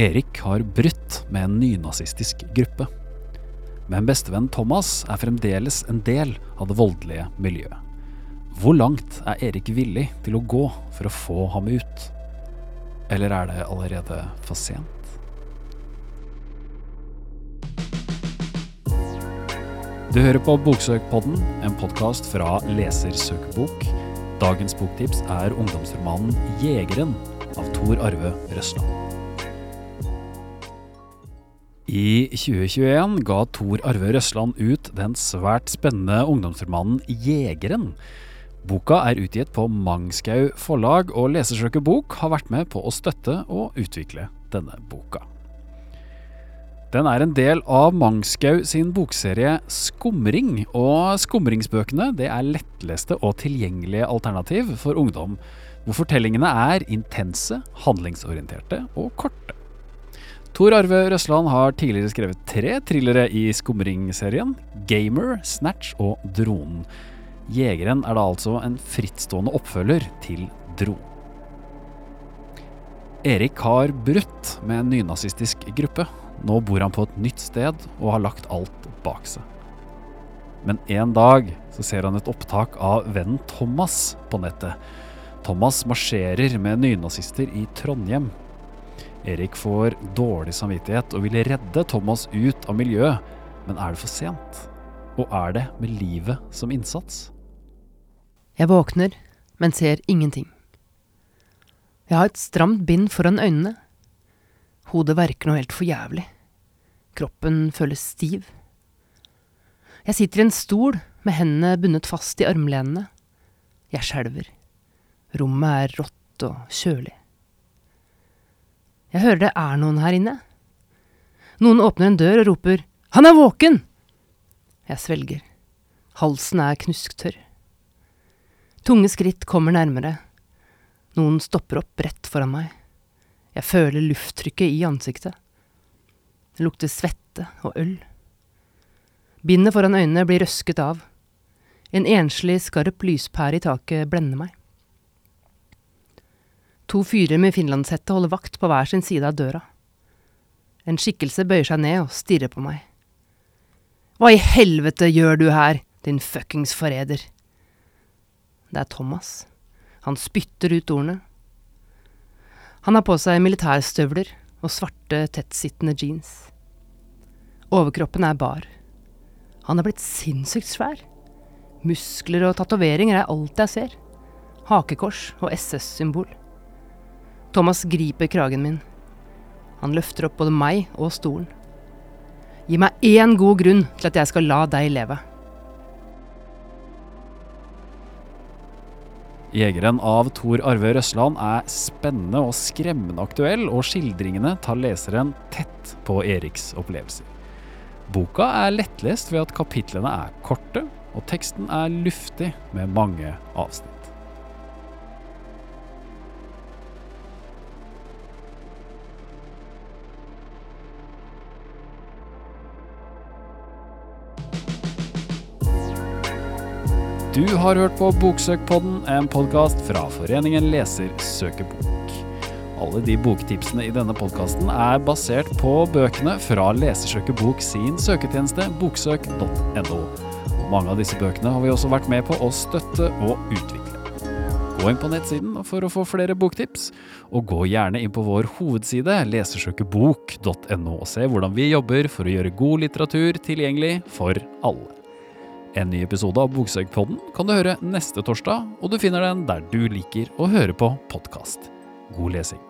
Erik har brutt med en nynazistisk gruppe. Men bestevenn Thomas er fremdeles en del av det voldelige miljøet. Hvor langt er Erik villig til å gå for å få ham ut? Eller er det allerede for sent? Du hører på Boksøkpodden, en podkast fra Lesersøkebok. Dagens boktips er ungdomsromanen 'Jegeren' av Tor Arve Røsland. I 2021 ga Tor Arve Røsland ut den svært spennende ungdomsromanen 'Jegeren'. Boka er utgitt på Mangskau forlag, og Lesersøkebok har vært med på å støtte og utvikle denne boka. Den er en del av Mangskau sin bokserie Skumring, og skumringsbøkene er lettleste og tilgjengelige alternativ for ungdom, hvor fortellingene er intense, handlingsorienterte og korte. Tor Arve Røsland har tidligere skrevet tre thrillere i Skumring-serien, Gamer, Snatch og Dronen. Jegeren er da altså en frittstående oppfølger til Dronen. Erik har brutt med en nynazistisk gruppe, nå bor han på et nytt sted og har lagt alt bak seg. Men en dag så ser han et opptak av vennen Thomas på nettet. Thomas marsjerer med nynazister i Trondheim. Erik får dårlig samvittighet og vil redde Thomas ut av miljøet, men er det for sent? Og er det med livet som innsats? Jeg våkner, men ser ingenting. Jeg har et stramt bind foran øynene. Hodet verker noe helt for jævlig. Kroppen føles stiv. Jeg sitter i en stol med hendene bundet fast i armlenene. Jeg skjelver. Rommet er rått og kjølig. Jeg hører det er noen her inne. Noen åpner en dør og roper Han er våken! Jeg svelger. Halsen er knusktørr. Tunge skritt kommer nærmere. Noen stopper opp rett foran meg. Jeg føler lufttrykket i ansiktet. Det lukter svette og øl. Bindet foran øynene blir røsket av. En enslig, skarp lyspære i taket blender meg. To fyrer med finlandshette holder vakt på hver sin side av døra. En skikkelse bøyer seg ned og stirrer på meg. Hva i helvete gjør du her, din fuckings forræder? Det er Thomas. Han spytter ut ordene. Han har på seg militærstøvler og svarte, tettsittende jeans. Overkroppen er bar. Han er blitt sinnssykt svær. Muskler og tatoveringer er alt jeg ser. Hakekors og SS-symbol. Thomas griper kragen min. Han løfter opp både meg og stolen. Gi meg én god grunn til at jeg skal la deg leve. Jegeren av Tor Arve Røsland er spennende og skremmende aktuell, og skildringene tar leseren tett på Eriks opplevelser. Boka er lettlest ved at kapitlene er korte, og teksten er luftig med mange avsnitt. Du har hørt på Boksøkpodden, en podkast fra Foreningen Leser søker bok. Alle de boktipsene i denne podkasten er basert på bøkene fra Lesersøkebok sin søketjeneste boksøk.no. Mange av disse bøkene har vi også vært med på å støtte og utvikle. Gå inn på nettsiden for å få flere boktips, og gå gjerne inn på vår hovedside lesersøkebok.no og se hvordan vi jobber for å gjøre god litteratur tilgjengelig for alle. En ny episode av Boksøkpodden kan du høre neste torsdag, og du finner den der du liker å høre på podkast. God lesing.